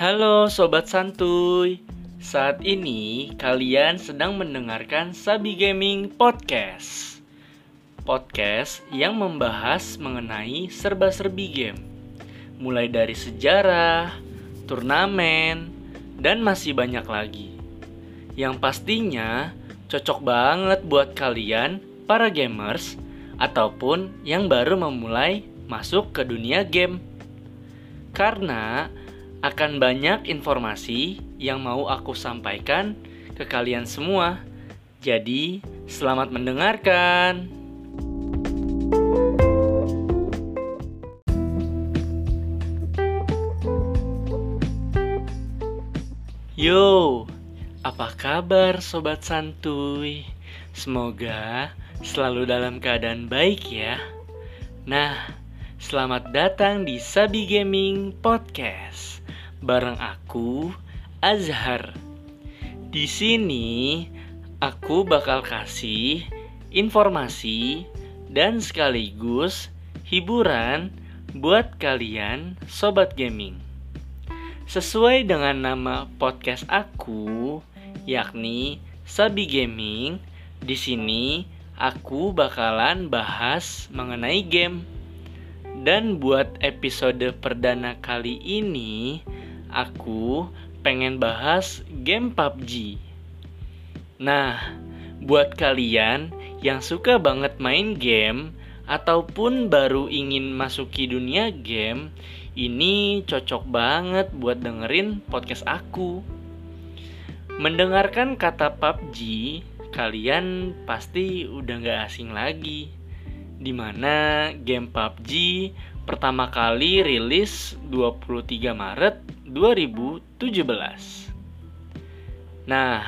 Halo sobat santuy. Saat ini kalian sedang mendengarkan Sabi Gaming Podcast. Podcast yang membahas mengenai serba-serbi game. Mulai dari sejarah, turnamen, dan masih banyak lagi. Yang pastinya cocok banget buat kalian para gamers ataupun yang baru memulai masuk ke dunia game. Karena akan banyak informasi yang mau aku sampaikan ke kalian semua. Jadi, selamat mendengarkan. Yo, apa kabar sobat santuy? Semoga selalu dalam keadaan baik ya. Nah, selamat datang di Sabi Gaming Podcast bareng aku Azhar. Di sini aku bakal kasih informasi dan sekaligus hiburan buat kalian sobat gaming. Sesuai dengan nama podcast aku, yakni Sabi Gaming, di sini aku bakalan bahas mengenai game. Dan buat episode perdana kali ini, aku pengen bahas game PUBG. Nah, buat kalian yang suka banget main game ataupun baru ingin masuki dunia game, ini cocok banget buat dengerin podcast aku. Mendengarkan kata PUBG, kalian pasti udah gak asing lagi. Di mana game PUBG pertama kali rilis 23 Maret 2017. Nah,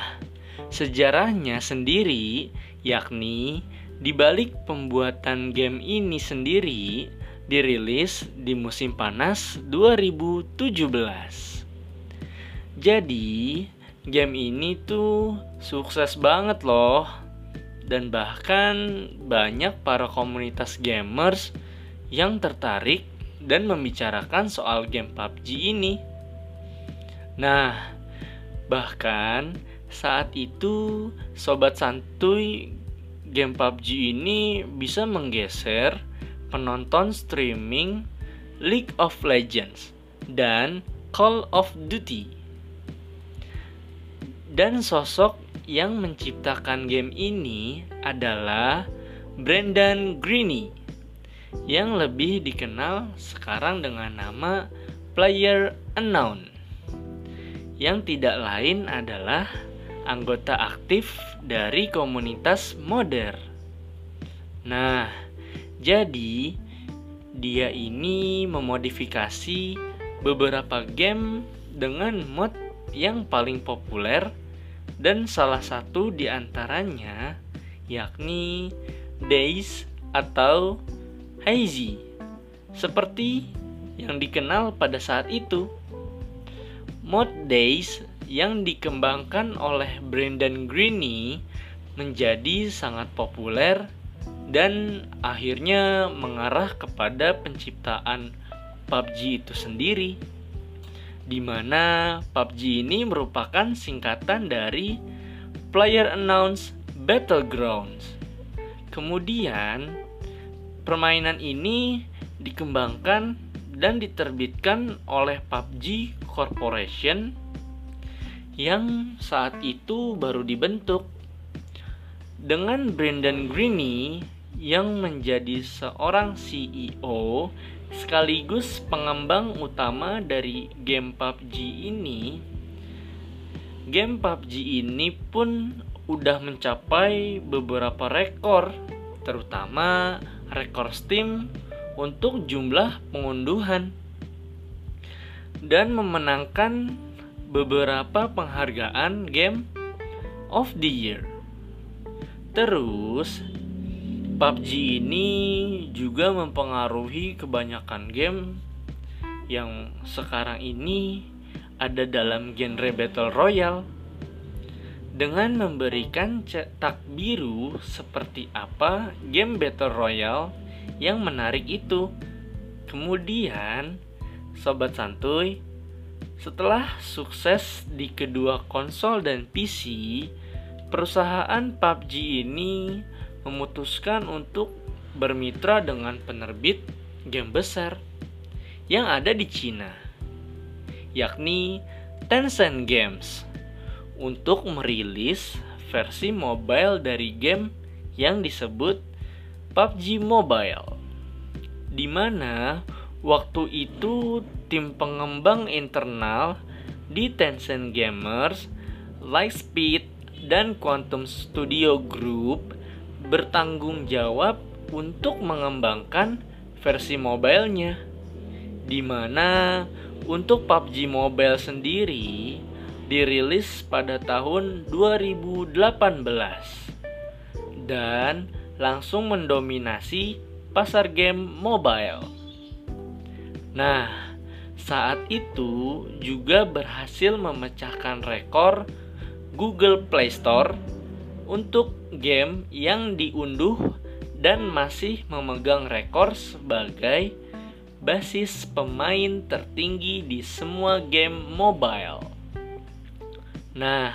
sejarahnya sendiri yakni di balik pembuatan game ini sendiri dirilis di musim panas 2017. Jadi, game ini tuh sukses banget loh. Dan bahkan banyak para komunitas gamers yang tertarik dan membicarakan soal game PUBG ini. Nah, bahkan saat itu sobat santuy game PUBG ini bisa menggeser penonton streaming League of Legends dan Call of Duty. Dan sosok yang menciptakan game ini adalah Brendan Greene yang lebih dikenal sekarang dengan nama Player Unknown yang tidak lain adalah anggota aktif dari komunitas modder. Nah, jadi dia ini memodifikasi beberapa game dengan mod yang paling populer dan salah satu di antaranya yakni Days atau Hazy seperti yang dikenal pada saat itu. Mod Days yang dikembangkan oleh Brendan Greene menjadi sangat populer dan akhirnya mengarah kepada penciptaan PUBG itu sendiri di mana PUBG ini merupakan singkatan dari Player Announce Battlegrounds. Kemudian permainan ini dikembangkan dan diterbitkan oleh PUBG Corporation yang saat itu baru dibentuk dengan Brendan Greene yang menjadi seorang CEO sekaligus pengembang utama dari game PUBG ini. Game PUBG ini pun udah mencapai beberapa rekor, terutama rekor Steam untuk jumlah pengunduhan dan memenangkan beberapa penghargaan Game of the Year. Terus, PUBG ini juga mempengaruhi kebanyakan game yang sekarang ini ada dalam genre Battle Royale dengan memberikan cetak biru seperti apa game Battle Royale yang menarik itu. Kemudian, sobat santuy, Setelah sukses di kedua konsol dan PC, perusahaan PUBG ini memutuskan untuk bermitra dengan penerbit game besar yang ada di Cina, yakni Tencent Games, untuk merilis versi mobile dari game yang disebut PUBG Mobile, di mana waktu itu tim pengembang internal di Tencent Gamers, Lightspeed, dan Quantum Studio Group bertanggung jawab untuk mengembangkan versi mobilenya. Di mana untuk PUBG Mobile sendiri dirilis pada tahun 2018 dan langsung mendominasi pasar game mobile. Nah, saat itu juga berhasil memecahkan rekor Google Play Store untuk game yang diunduh dan masih memegang rekor sebagai basis pemain tertinggi di semua game mobile. Nah,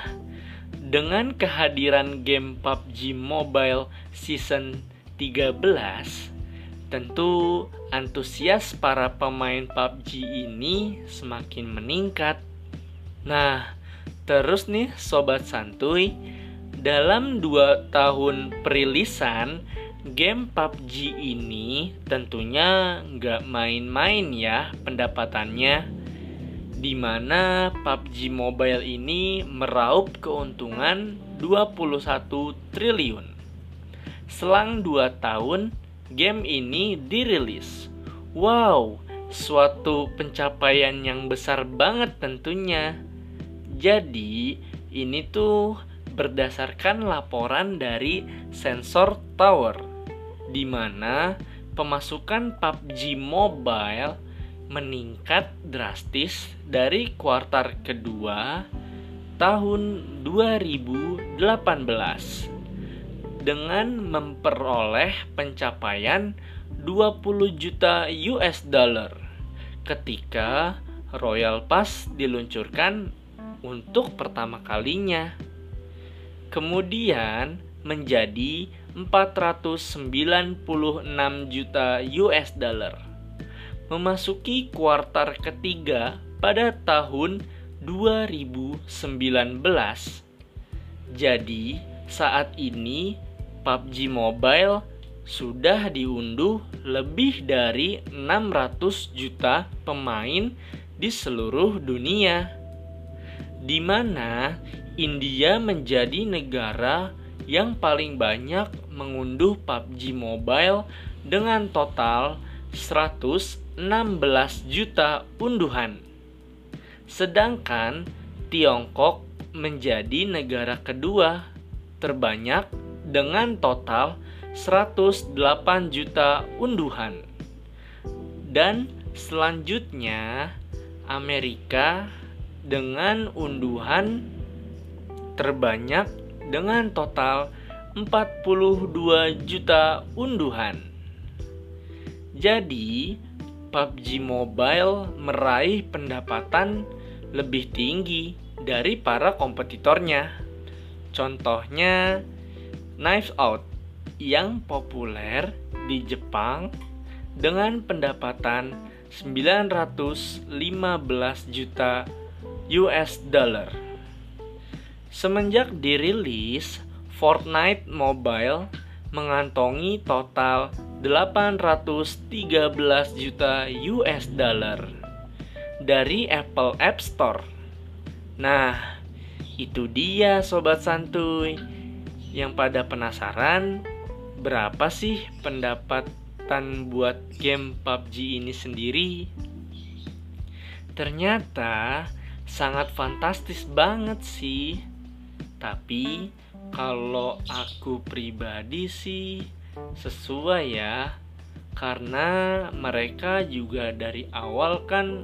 dengan kehadiran game PUBG Mobile Season 13, tentu antusias para pemain PUBG ini semakin meningkat. Nah, terus nih sobat santuy, dalam dua tahun perilisan game PUBG ini tentunya nggak main-main ya pendapatannya di mana PUBG Mobile ini meraup keuntungan 21 triliun. Selang 2 tahun, game ini dirilis. Wow, suatu pencapaian yang besar banget tentunya. Jadi, ini tuh berdasarkan laporan dari Sensor Tower di mana pemasukan PUBG Mobile meningkat drastis dari kuartal kedua tahun 2018 dengan memperoleh pencapaian 20 juta US dollar ketika Royal Pass diluncurkan untuk pertama kalinya. Kemudian menjadi 496 juta US dollar. Memasuki kuartal ketiga pada tahun 2019. Jadi, saat ini PUBG Mobile sudah diunduh lebih dari 600 juta pemain di seluruh dunia. Di mana India menjadi negara yang paling banyak mengunduh PUBG Mobile dengan total 116 juta unduhan. Sedangkan Tiongkok menjadi negara kedua terbanyak dengan total 108 juta unduhan. Dan selanjutnya Amerika dengan unduhan terbanyak dengan total 42 juta unduhan. Jadi, PUBG Mobile meraih pendapatan lebih tinggi dari para kompetitornya. Contohnya, Knives Out yang populer di Jepang dengan pendapatan 915 juta US dollar. Semenjak dirilis, Fortnite Mobile mengantongi total 813 juta US dollar dari Apple App Store. Nah, itu dia sobat santuy yang pada penasaran berapa sih pendapatan buat game PUBG ini sendiri? Ternyata sangat fantastis banget sih. Tapi kalau aku pribadi sih sesuai ya. Karena mereka juga dari awal kan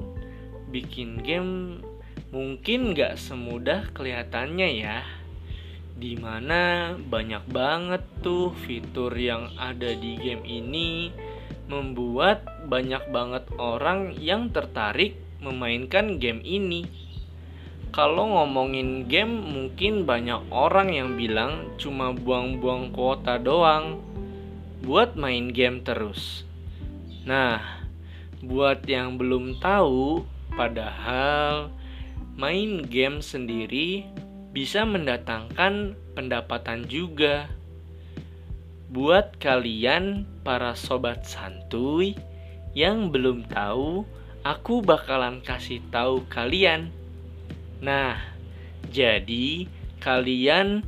bikin game mungkin gak semudah kelihatannya ya. Di mana banyak banget tuh fitur yang ada di game ini membuat banyak banget orang yang tertarik memainkan game ini. Kalau ngomongin game, mungkin banyak orang yang bilang cuma buang-buang kuota doang buat main game terus. Nah, buat yang belum tahu, padahal main game sendiri bisa mendatangkan pendapatan juga. Buat kalian, para sobat santuy yang belum tahu, aku bakalan kasih tahu kalian. Nah, jadi kalian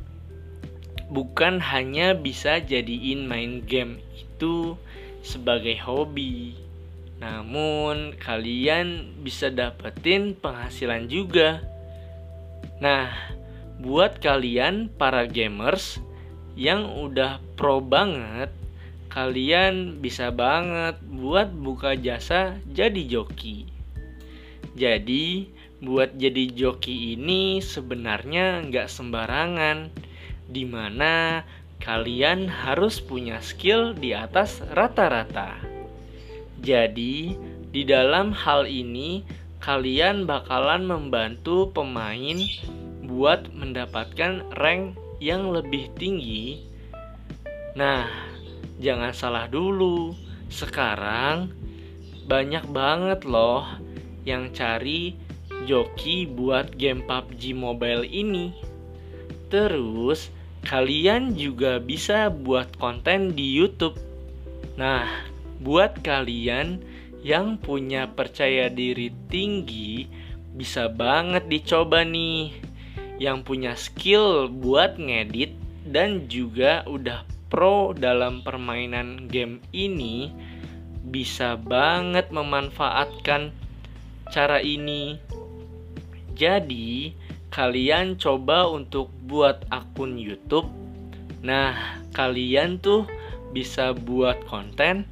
bukan hanya bisa jadiin main game itu sebagai hobi namun kalian bisa dapetin penghasilan juga. Nah, buat kalian para gamers yang udah pro banget, kalian bisa banget buat buka jasa jadi joki. Jadi, buat jadi joki ini sebenarnya nggak sembarangan, di mana kalian harus punya skill di atas rata-rata. Jadi, di dalam hal ini kalian bakalan membantu pemain buat mendapatkan rank yang lebih tinggi. Nah, jangan salah dulu. Sekarang banyak banget loh yang cari joki buat game PUBG Mobile ini. Terus, kalian juga bisa buat konten di YouTube. Nah, buat kalian yang punya percaya diri tinggi bisa banget dicoba nih yang punya skill buat ngedit dan juga udah pro dalam permainan game ini bisa banget memanfaatkan cara ini jadi kalian coba untuk buat akun YouTube nah kalian tuh bisa buat konten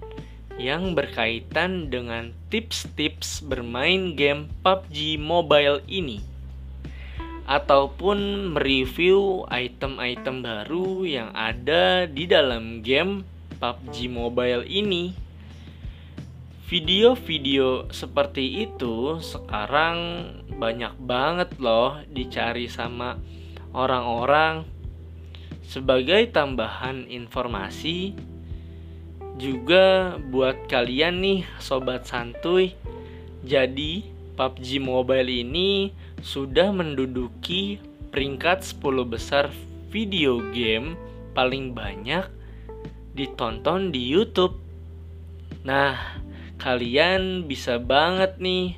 yang berkaitan dengan tips-tips bermain game PUBG Mobile ini ataupun mereview item-item baru yang ada di dalam game PUBG Mobile ini. Video-video seperti itu sekarang banyak banget loh dicari sama orang-orang. Sebagai tambahan informasi, juga buat kalian nih sobat santuy. Jadi PUBG Mobile ini sudah menduduki peringkat 10 besar video game paling banyak ditonton di YouTube. Nah, kalian bisa banget nih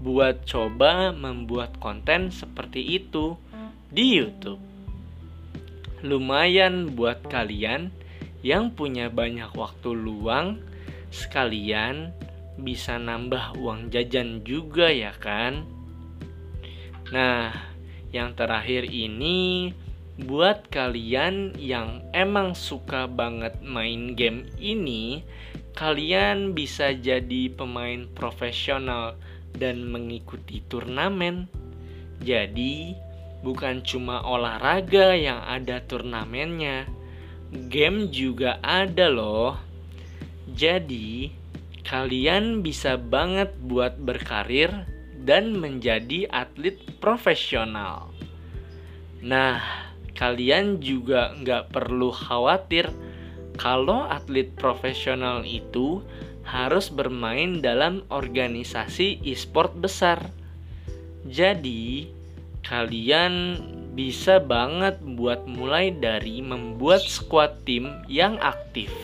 buat coba membuat konten seperti itu di YouTube. Lumayan buat kalian yang punya banyak waktu luang sekalian bisa nambah uang jajan juga ya kan nah yang terakhir ini buat kalian yang emang suka banget main game ini kalian bisa jadi pemain profesional dan mengikuti turnamen jadi bukan cuma olahraga yang ada turnamennya game juga ada loh. Jadi, kalian bisa banget buat berkarir dan menjadi atlet profesional. Nah, kalian juga nggak perlu khawatir kalau atlet profesional itu harus bermain dalam organisasi e-sport besar. Jadi, kalian bisa banget buat mulai dari membuat squad tim yang aktif.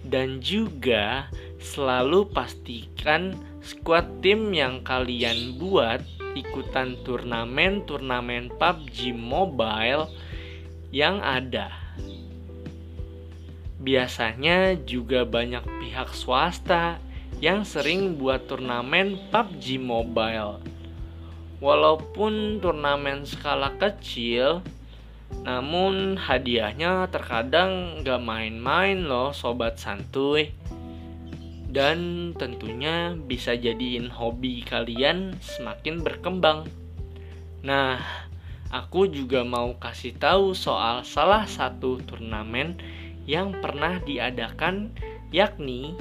Dan juga selalu pastikan squad tim yang kalian buat ikutan turnamen-turnamen PUBG Mobile yang ada. Biasanya juga banyak pihak swasta yang sering buat turnamen PUBG Mobile Walaupun turnamen skala kecil, namun hadiahnya terkadang gak main-main loh sobat santuy. Dan tentunya bisa jadiin hobi kalian semakin berkembang. Nah, aku juga mau kasih tahu soal salah satu turnamen yang pernah diadakan yakni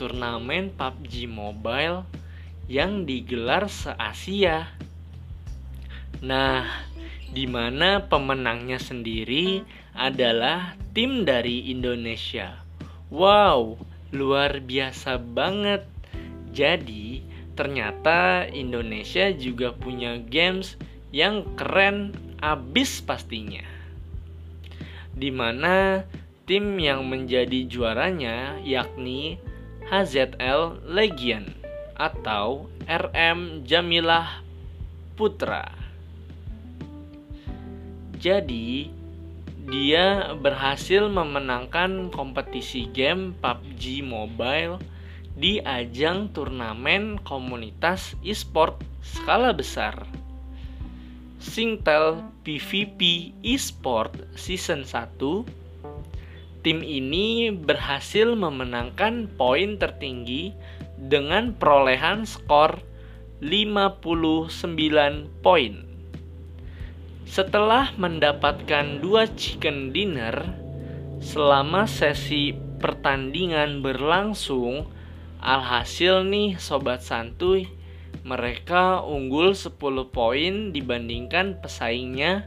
turnamen PUBG Mobile yang digelar se-Asia. Nah, di mana pemenangnya sendiri adalah tim dari Indonesia. Wow, luar biasa banget. Jadi, ternyata Indonesia juga punya games yang keren abis pastinya. Di mana tim yang menjadi juaranya yakni HZL Legion atau RM Jamilah Putra. Jadi, dia berhasil memenangkan kompetisi game PUBG Mobile di ajang turnamen komunitas e-sport skala besar. Singtel PVP eSport Season 1 Tim ini berhasil memenangkan poin tertinggi dengan perolehan skor 59 poin. Setelah mendapatkan dua chicken dinner, selama sesi pertandingan berlangsung, alhasil nih sobat santuy, mereka unggul 10 poin dibandingkan pesaingnya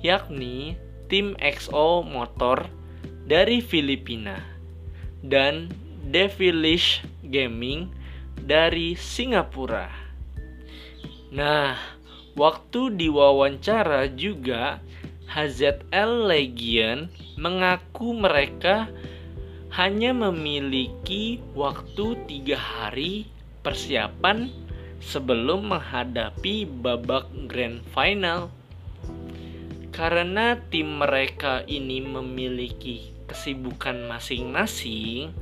yakni tim XO Motor dari Filipina dan Devilish Gaming dari Singapura. Nah, Waktu diwawancara juga HZL Legion mengaku mereka hanya memiliki waktu tiga hari persiapan sebelum menghadapi babak grand final. Karena tim mereka ini memiliki kesibukan masing-masing,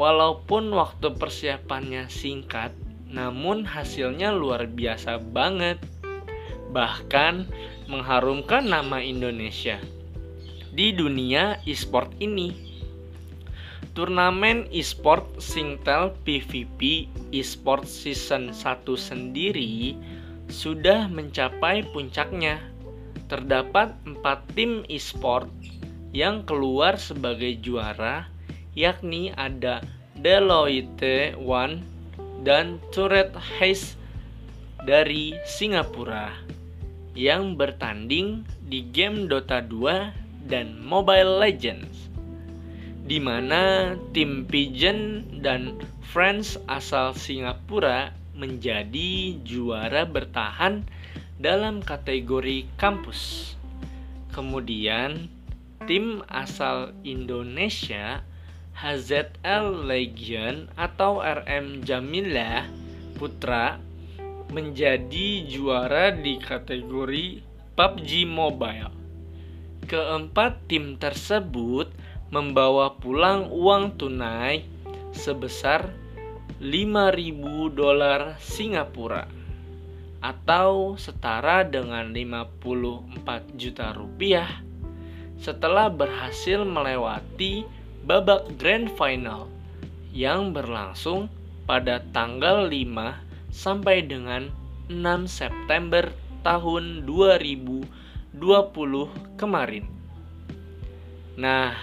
walaupun waktu persiapannya singkat, namun hasilnya luar biasa banget bahkan mengharumkan nama Indonesia di dunia e-sport ini. Turnamen e-sport Singtel PVP e-sport season 1 sendiri sudah mencapai puncaknya. Terdapat 4 tim e-sport yang keluar sebagai juara, yakni ada Deloitte One dan Turret Hayes dari Singapura yang bertanding di game Dota 2 dan Mobile Legends di mana tim Pigeon dan Friends asal Singapura menjadi juara bertahan dalam kategori kampus. Kemudian tim asal Indonesia HZL Legion atau RM Jamila Putra menjadi juara di kategori PUBG Mobile. Keempat tim tersebut membawa pulang uang tunai sebesar 5.000 dolar Singapura atau setara dengan 54 juta rupiah setelah berhasil melewati babak grand final yang berlangsung pada tanggal 5 sampai dengan 6 September tahun 2020 kemarin. Nah,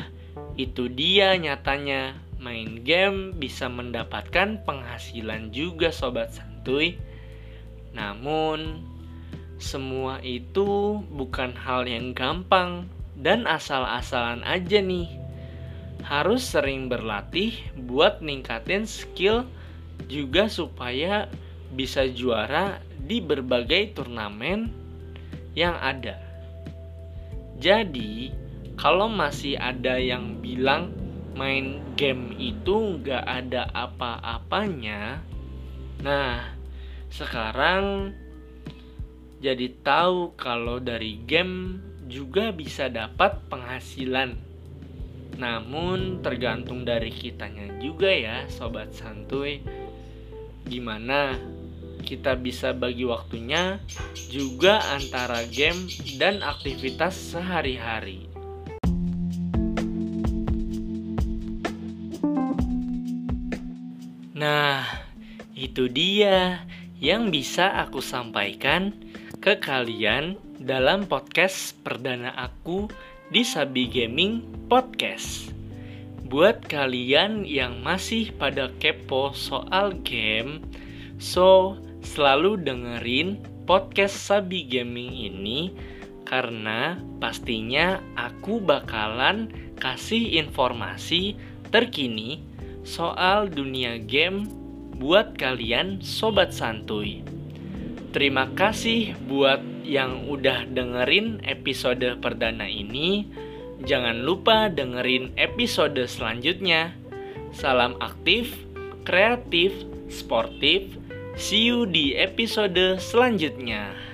itu dia nyatanya main game bisa mendapatkan penghasilan juga sobat santuy. Namun semua itu bukan hal yang gampang dan asal-asalan aja nih. Harus sering berlatih buat ningkatin skill juga supaya bisa juara di berbagai turnamen yang ada. Jadi, kalau masih ada yang bilang main game itu nggak ada apa-apanya, nah sekarang jadi tahu kalau dari game juga bisa dapat penghasilan. Namun tergantung dari kitanya juga ya, sobat santuy. Gimana kita bisa bagi waktunya juga antara game dan aktivitas sehari-hari. Nah, itu dia yang bisa aku sampaikan ke kalian dalam podcast perdana aku di Sabi Gaming Podcast. Buat kalian yang masih pada kepo soal game, So, selalu dengerin podcast Sabi Gaming ini karena pastinya aku bakalan kasih informasi terkini soal dunia game buat kalian sobat santuy. Terima kasih buat yang udah dengerin episode perdana ini. Jangan lupa dengerin episode selanjutnya. Salam aktif, kreatif, sportif. See you di episode selanjutnya.